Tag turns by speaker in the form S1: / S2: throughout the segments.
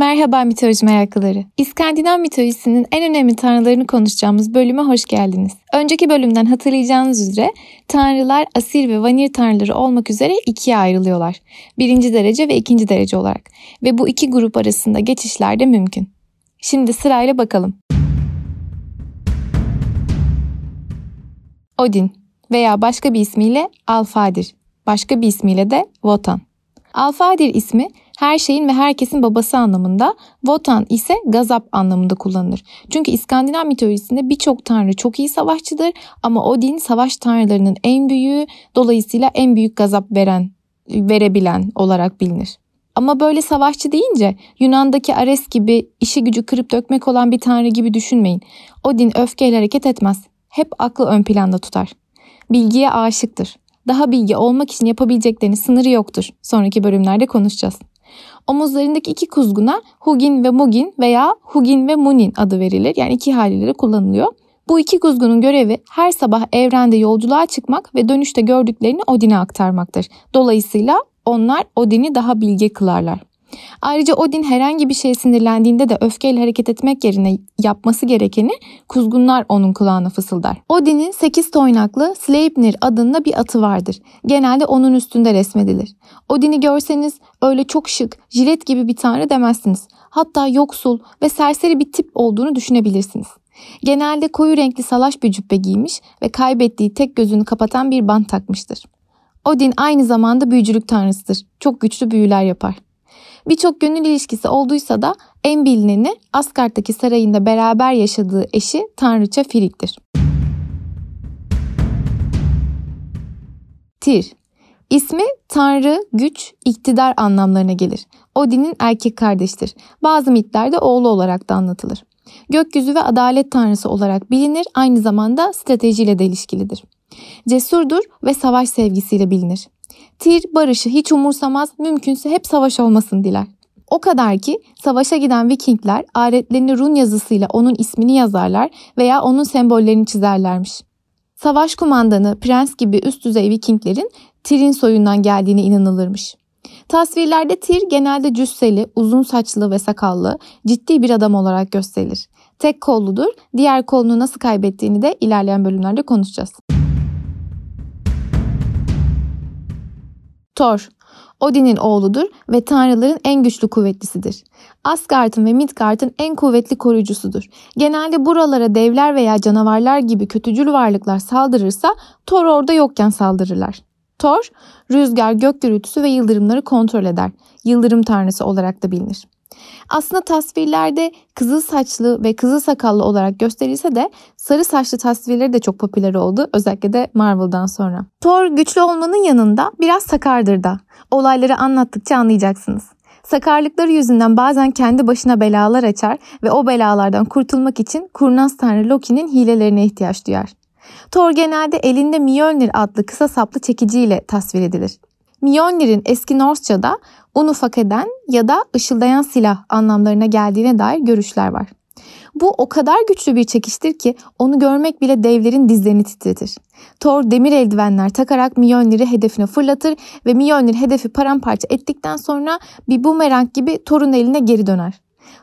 S1: Merhaba mitoloji meraklıları. İskandinav mitolojisinin en önemli tanrılarını konuşacağımız bölüme hoş geldiniz. Önceki bölümden hatırlayacağınız üzere tanrılar Asir ve Vanir tanrıları olmak üzere ikiye ayrılıyorlar. Birinci derece ve ikinci derece olarak. Ve bu iki grup arasında geçişler de mümkün. Şimdi sırayla bakalım. Odin veya başka bir ismiyle Alfadir, başka bir ismiyle de Wotan. Alfadir ismi her şeyin ve herkesin babası anlamında, Wotan ise gazap anlamında kullanılır. Çünkü İskandinav mitolojisinde birçok tanrı çok iyi savaşçıdır ama Odin savaş tanrılarının en büyüğü, dolayısıyla en büyük gazap veren, verebilen olarak bilinir. Ama böyle savaşçı deyince Yunan'daki Ares gibi işi gücü kırıp dökmek olan bir tanrı gibi düşünmeyin. Odin öfkeyle hareket etmez. Hep aklı ön planda tutar. Bilgiye aşıktır. Daha bilgi olmak için yapabileceklerinin sınırı yoktur. Sonraki bölümlerde konuşacağız. Omuzlarındaki iki kuzguna Hugin ve Mugin veya Hugin ve Munin adı verilir. Yani iki haliyle kullanılıyor. Bu iki kuzgunun görevi her sabah evrende yolculuğa çıkmak ve dönüşte gördüklerini Odin'e aktarmaktır. Dolayısıyla onlar Odin'i daha bilge kılarlar. Ayrıca Odin herhangi bir şeye sinirlendiğinde de öfkeyle hareket etmek yerine yapması gerekeni kuzgunlar onun kulağına fısıldar. Odin'in 8 toynaklı Sleipnir adında bir atı vardır. Genelde onun üstünde resmedilir. Odin'i görseniz öyle çok şık, jilet gibi bir tanrı demezsiniz. Hatta yoksul ve serseri bir tip olduğunu düşünebilirsiniz. Genelde koyu renkli salaş bir cübbe giymiş ve kaybettiği tek gözünü kapatan bir bant takmıştır. Odin aynı zamanda büyücülük tanrısıdır. Çok güçlü büyüler yapar. Birçok gönül ilişkisi olduysa da en bilineni Asgard'daki sarayında beraber yaşadığı eşi Tanrıça Frig'dir. Tyr İsmi Tanrı, güç, iktidar anlamlarına gelir. Odin'in erkek kardeştir. Bazı mitlerde oğlu olarak da anlatılır. Gökyüzü ve adalet tanrısı olarak bilinir, aynı zamanda stratejiyle de ilişkilidir. Cesurdur ve savaş sevgisiyle bilinir. Tir barışı hiç umursamaz, mümkünse hep savaş olmasın diler. O kadar ki savaşa giden Vikingler aletlerini run yazısıyla onun ismini yazarlar veya onun sembollerini çizerlermiş. Savaş kumandanı, prens gibi üst düzey Vikinglerin Tir'in soyundan geldiğine inanılırmış. Tasvirlerde Tir genelde cüsseli, uzun saçlı ve sakallı, ciddi bir adam olarak gösterilir. Tek kolludur, diğer kolunu nasıl kaybettiğini de ilerleyen bölümlerde konuşacağız. Thor, Odin'in oğludur ve tanrıların en güçlü kuvvetlisidir. Asgard'ın ve Midgard'ın en kuvvetli koruyucusudur. Genelde buralara devler veya canavarlar gibi kötücül varlıklar saldırırsa Thor orada yokken saldırırlar. Thor, rüzgar, gök gürültüsü ve yıldırımları kontrol eder. Yıldırım tanrısı olarak da bilinir. Aslında tasvirlerde kızıl saçlı ve kızıl sakallı olarak gösterilse de sarı saçlı tasvirleri de çok popüler oldu. Özellikle de Marvel'dan sonra. Thor güçlü olmanın yanında biraz sakardır da. Olayları anlattıkça anlayacaksınız. Sakarlıkları yüzünden bazen kendi başına belalar açar ve o belalardan kurtulmak için kurnaz tanrı Loki'nin hilelerine ihtiyaç duyar. Thor genelde elinde Mjolnir adlı kısa saplı çekiciyle tasvir edilir. Mjolnir'in eski Norsça'da un ufak eden ya da ışıldayan silah anlamlarına geldiğine dair görüşler var. Bu o kadar güçlü bir çekiştir ki onu görmek bile devlerin dizlerini titretir. Thor demir eldivenler takarak Mjolnir'i hedefine fırlatır ve Mjolnir hedefi paramparça ettikten sonra bir bumerang gibi Thor'un eline geri döner.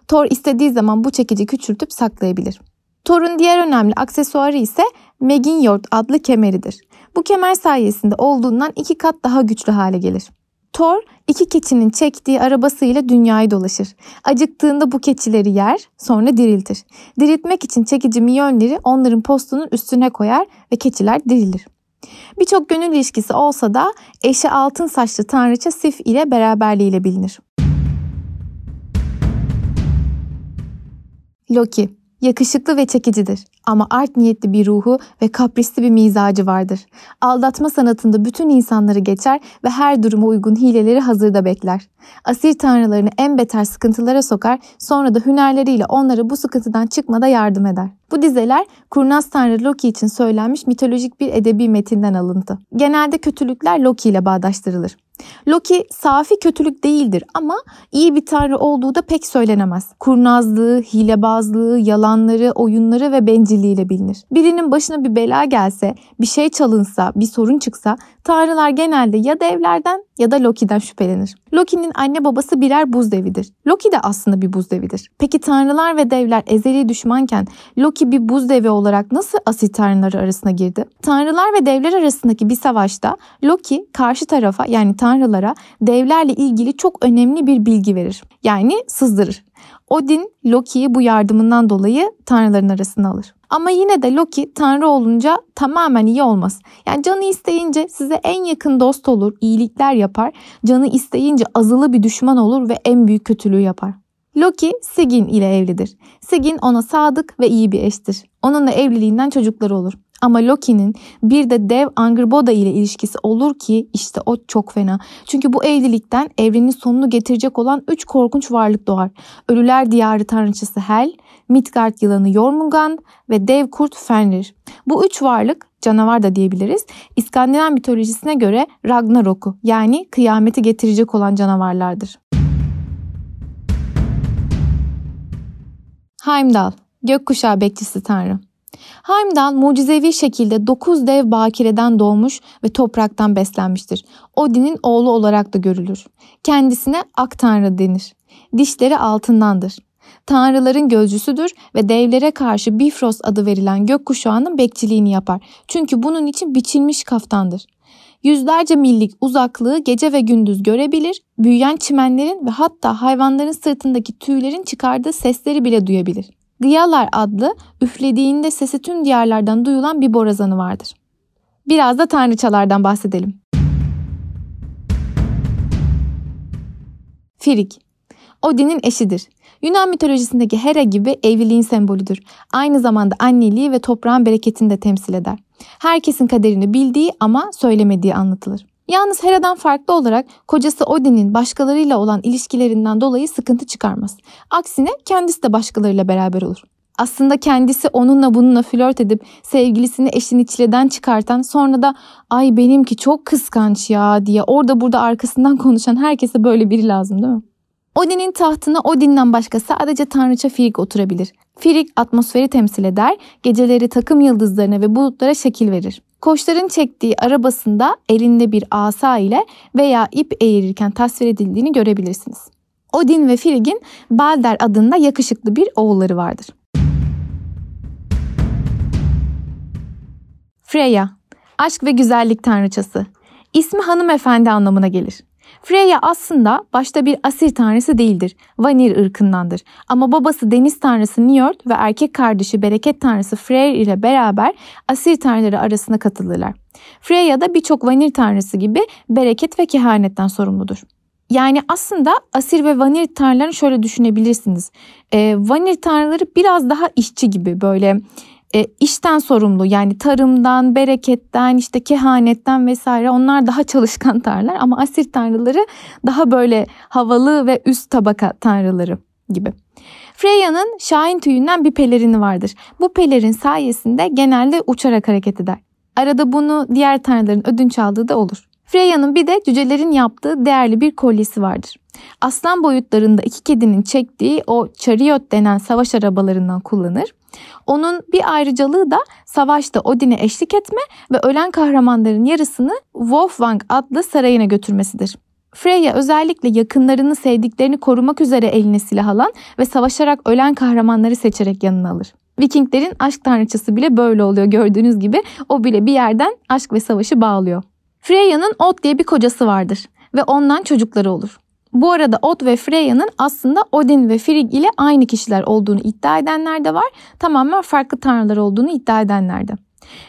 S1: Thor istediği zaman bu çekici küçültüp saklayabilir. Thor'un diğer önemli aksesuarı ise Meginjord adlı kemeridir. Bu kemer sayesinde olduğundan iki kat daha güçlü hale gelir. Thor iki keçinin çektiği arabasıyla dünyayı dolaşır. Acıktığında bu keçileri yer, sonra diriltir. Diriltmek için çekici Mjolnir'i onların postunun üstüne koyar ve keçiler dirilir. Birçok gönül ilişkisi olsa da eşi altın saçlı tanrıça Sif ile beraberliğiyle bilinir. Loki Yakışıklı ve çekicidir ama art niyetli bir ruhu ve kaprisli bir mizacı vardır. Aldatma sanatında bütün insanları geçer ve her duruma uygun hileleri hazırda bekler. Asil tanrılarını en beter sıkıntılara sokar, sonra da hünerleriyle onları bu sıkıntıdan çıkmada yardım eder. Bu dizeler kurnaz tanrı Loki için söylenmiş mitolojik bir edebi metinden alıntı. Genelde kötülükler Loki ile bağdaştırılır. Loki safi kötülük değildir ama iyi bir tanrı olduğu da pek söylenemez. Kurnazlığı, hilebazlığı, yalanları, oyunları ve bencilliği bencilliğiyle bilinir. Birinin başına bir bela gelse, bir şey çalınsa, bir sorun çıksa tanrılar genelde ya devlerden ya da Loki'den şüphelenir. Loki'nin anne babası birer buz devidir. Loki de aslında bir buz devidir. Peki tanrılar ve devler ezeli düşmanken Loki bir buz devi olarak nasıl asil tanrıları arasına girdi? Tanrılar ve devler arasındaki bir savaşta Loki karşı tarafa yani tanrılara devlerle ilgili çok önemli bir bilgi verir. Yani sızdırır. Odin Loki'yi bu yardımından dolayı tanrıların arasına alır. Ama yine de Loki tanrı olunca tamamen iyi olmaz. Yani canı isteyince size en yakın dost olur, iyilikler yapar. Canı isteyince azılı bir düşman olur ve en büyük kötülüğü yapar. Loki Sigyn ile evlidir. Sigyn ona sadık ve iyi bir eştir. Onunla evliliğinden çocukları olur. Ama Loki'nin bir de dev Angrboda ile ilişkisi olur ki işte o çok fena. Çünkü bu evlilikten evrenin sonunu getirecek olan üç korkunç varlık doğar. Ölüler diyarı tanrıçası Hel, Midgard yılanı Jormungand ve dev kurt Fenrir. Bu üç varlık canavar da diyebiliriz. İskandinav mitolojisine göre Ragnarok'u yani kıyameti getirecek olan canavarlardır. Heimdall, gökkuşağı bekçisi tanrı. Heimdall mucizevi şekilde dokuz dev bakireden doğmuş ve topraktan beslenmiştir. Odin'in oğlu olarak da görülür. Kendisine Ak Tanrı denir. Dişleri altındandır. Tanrıların gözcüsüdür ve devlere karşı Bifrost adı verilen gökkuşağının bekçiliğini yapar. Çünkü bunun için biçilmiş kaftandır. Yüzlerce millik uzaklığı gece ve gündüz görebilir, büyüyen çimenlerin ve hatta hayvanların sırtındaki tüylerin çıkardığı sesleri bile duyabilir. Gıyalar adlı üflediğinde sesi tüm diyarlardan duyulan bir borazanı vardır. Biraz da tanrıçalardan bahsedelim. Firik Odin'in eşidir. Yunan mitolojisindeki Hera gibi evliliğin sembolüdür. Aynı zamanda anneliği ve toprağın bereketini de temsil eder. Herkesin kaderini bildiği ama söylemediği anlatılır. Yalnız Hera'dan farklı olarak kocası Odin'in başkalarıyla olan ilişkilerinden dolayı sıkıntı çıkarmaz. Aksine kendisi de başkalarıyla beraber olur. Aslında kendisi onunla bununla flört edip sevgilisini eşini çileden çıkartan sonra da ay benimki çok kıskanç ya diye orada burada arkasından konuşan herkese böyle biri lazım değil mi? Odin'in tahtına Odin'den başka sadece tanrıça Frigg oturabilir. Frigg atmosferi temsil eder, geceleri takım yıldızlarına ve bulutlara şekil verir. Koçların çektiği arabasında elinde bir asa ile veya ip eğirirken tasvir edildiğini görebilirsiniz. Odin ve Frigg'in Balder adında yakışıklı bir oğulları vardır. Freya, aşk ve güzellik tanrıçası. İsmi hanımefendi anlamına gelir. Freya aslında başta bir asil tanrısı değildir. Vanir ırkındandır. Ama babası deniz tanrısı Njord ve erkek kardeşi bereket tanrısı Freyr ile beraber asil tanrıları arasına katılırlar. Freya da birçok Vanir tanrısı gibi bereket ve kehanetten sorumludur. Yani aslında Asir ve Vanir tanrılarını şöyle düşünebilirsiniz. E, Vanir tanrıları biraz daha işçi gibi böyle e, işten sorumlu yani tarımdan, bereketten, işte kehanetten vesaire onlar daha çalışkan tanrılar ama Asir tanrıları daha böyle havalı ve üst tabaka tanrıları gibi. Freya'nın şahin tüyünden bir pelerini vardır. Bu pelerin sayesinde genelde uçarak hareket eder. Arada bunu diğer tanrıların ödünç aldığı da olur. Freya'nın bir de cücelerin yaptığı değerli bir kolyesi vardır. Aslan boyutlarında iki kedinin çektiği o chariot denen savaş arabalarından kullanır. Onun bir ayrıcalığı da savaşta Odin'e eşlik etme ve ölen kahramanların yarısını Wolfwang adlı sarayına götürmesidir. Freya özellikle yakınlarını sevdiklerini korumak üzere eline silah alan ve savaşarak ölen kahramanları seçerek yanına alır. Vikinglerin aşk tanrıçası bile böyle oluyor gördüğünüz gibi. O bile bir yerden aşk ve savaşı bağlıyor. Freya'nın Od diye bir kocası vardır ve ondan çocukları olur. Bu arada Od ve Freya'nın aslında Odin ve Frigg ile aynı kişiler olduğunu iddia edenler de var. Tamamen farklı tanrılar olduğunu iddia edenler de.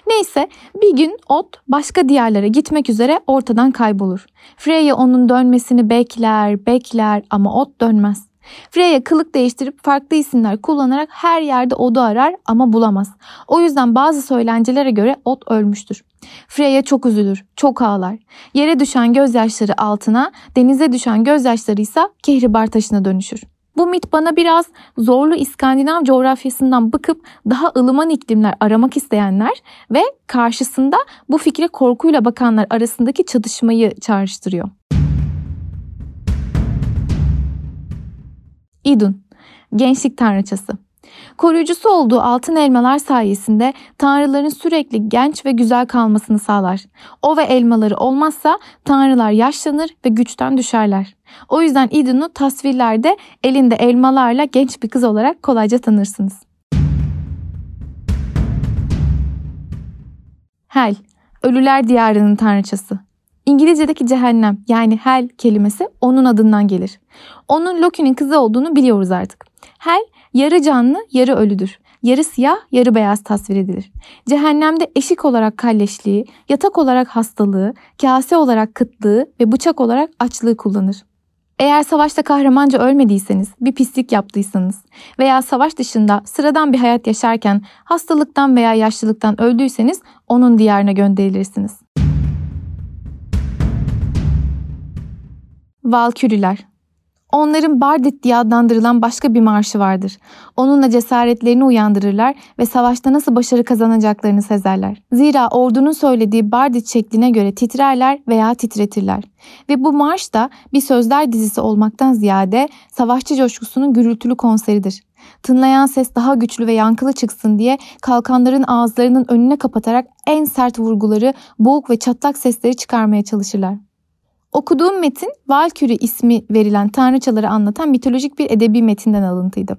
S1: Neyse bir gün Od başka diyarlara gitmek üzere ortadan kaybolur. Freya onun dönmesini bekler, bekler ama Od dönmez. Freya kılık değiştirip farklı isimler kullanarak her yerde Od'u arar ama bulamaz. O yüzden bazı söylencelere göre Od ölmüştür. Freya çok üzülür, çok ağlar. Yere düşen gözyaşları altına, denize düşen gözyaşları ise kehribar taşına dönüşür. Bu mit bana biraz zorlu İskandinav coğrafyasından bıkıp daha ılıman iklimler aramak isteyenler ve karşısında bu fikre korkuyla bakanlar arasındaki çatışmayı çağrıştırıyor. İdun, gençlik tanrıçası. Koruyucusu olduğu altın elmalar sayesinde tanrıların sürekli genç ve güzel kalmasını sağlar. O ve elmaları olmazsa tanrılar yaşlanır ve güçten düşerler. O yüzden Idun'u tasvirlerde elinde elmalarla genç bir kız olarak kolayca tanırsınız. Hel, ölüler diyarının tanrıçası. İngilizce'deki cehennem yani hell kelimesi onun adından gelir. Onun Loki'nin kızı olduğunu biliyoruz artık. Hell yarı canlı, yarı ölüdür. Yarı siyah, yarı beyaz tasvir edilir. Cehennemde eşik olarak kalleşliği, yatak olarak hastalığı, kase olarak kıtlığı ve bıçak olarak açlığı kullanır. Eğer savaşta kahramanca ölmediyseniz, bir pislik yaptıysanız veya savaş dışında sıradan bir hayat yaşarken hastalıktan veya yaşlılıktan öldüyseniz onun diyarına gönderilirsiniz. Valküriler Onların Bardit diye adlandırılan başka bir marşı vardır. Onunla cesaretlerini uyandırırlar ve savaşta nasıl başarı kazanacaklarını sezerler. Zira ordunun söylediği Bardit şekline göre titrerler veya titretirler. Ve bu marş da bir sözler dizisi olmaktan ziyade savaşçı coşkusunun gürültülü konseridir. Tınlayan ses daha güçlü ve yankılı çıksın diye kalkanların ağızlarının önüne kapatarak en sert vurguları, boğuk ve çatlak sesleri çıkarmaya çalışırlar. Okuduğum metin Valküri ismi verilen tanrıçaları anlatan mitolojik bir edebi metinden alıntıydı.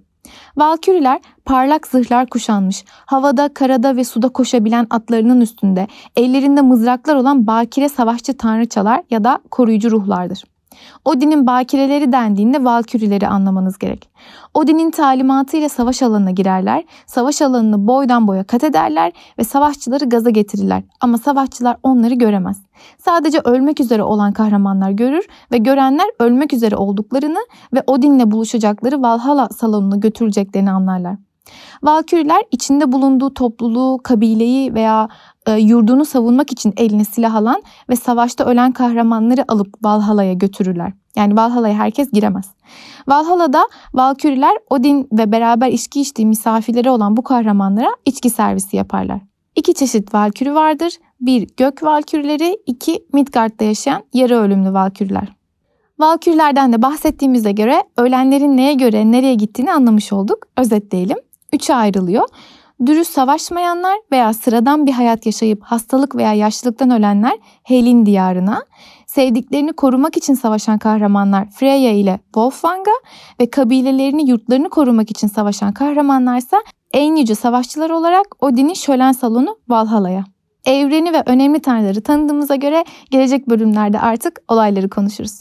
S1: Valküriler parlak zırhlar kuşanmış, havada, karada ve suda koşabilen atlarının üstünde, ellerinde mızraklar olan bakire savaşçı tanrıçalar ya da koruyucu ruhlardır. Odin'in bakireleri dendiğinde valkürileri anlamanız gerek. Odin'in talimatıyla savaş alanına girerler, savaş alanını boydan boya kat ederler ve savaşçıları gaza getirirler. Ama savaşçılar onları göremez. Sadece ölmek üzere olan kahramanlar görür ve görenler ölmek üzere olduklarını ve Odin'le buluşacakları Valhalla salonuna götürüleceklerini anlarlar. Valküriler içinde bulunduğu topluluğu, kabileyi veya e, yurdunu savunmak için eline silah alan ve savaşta ölen kahramanları alıp Valhalla'ya götürürler. Yani Valhalla'ya herkes giremez. Valhalla'da Valküriler Odin ve beraber içki içtiği misafirleri olan bu kahramanlara içki servisi yaparlar. İki çeşit Valküri vardır. Bir gök Valkürileri, iki Midgard'da yaşayan yarı ölümlü Valküriler. Valkürilerden de bahsettiğimize göre ölenlerin neye göre nereye gittiğini anlamış olduk. Özetleyelim. Üçe ayrılıyor. Dürüst savaşmayanlar veya sıradan bir hayat yaşayıp hastalık veya yaşlılıktan ölenler Hel'in diyarına, sevdiklerini korumak için savaşan kahramanlar Freya ile Wolfgang'a ve kabilelerini yurtlarını korumak için savaşan kahramanlarsa en yüce savaşçılar olarak Odin'in şölen salonu Valhalla'ya. Evreni ve önemli tanrıları tanıdığımıza göre gelecek bölümlerde artık olayları konuşuruz.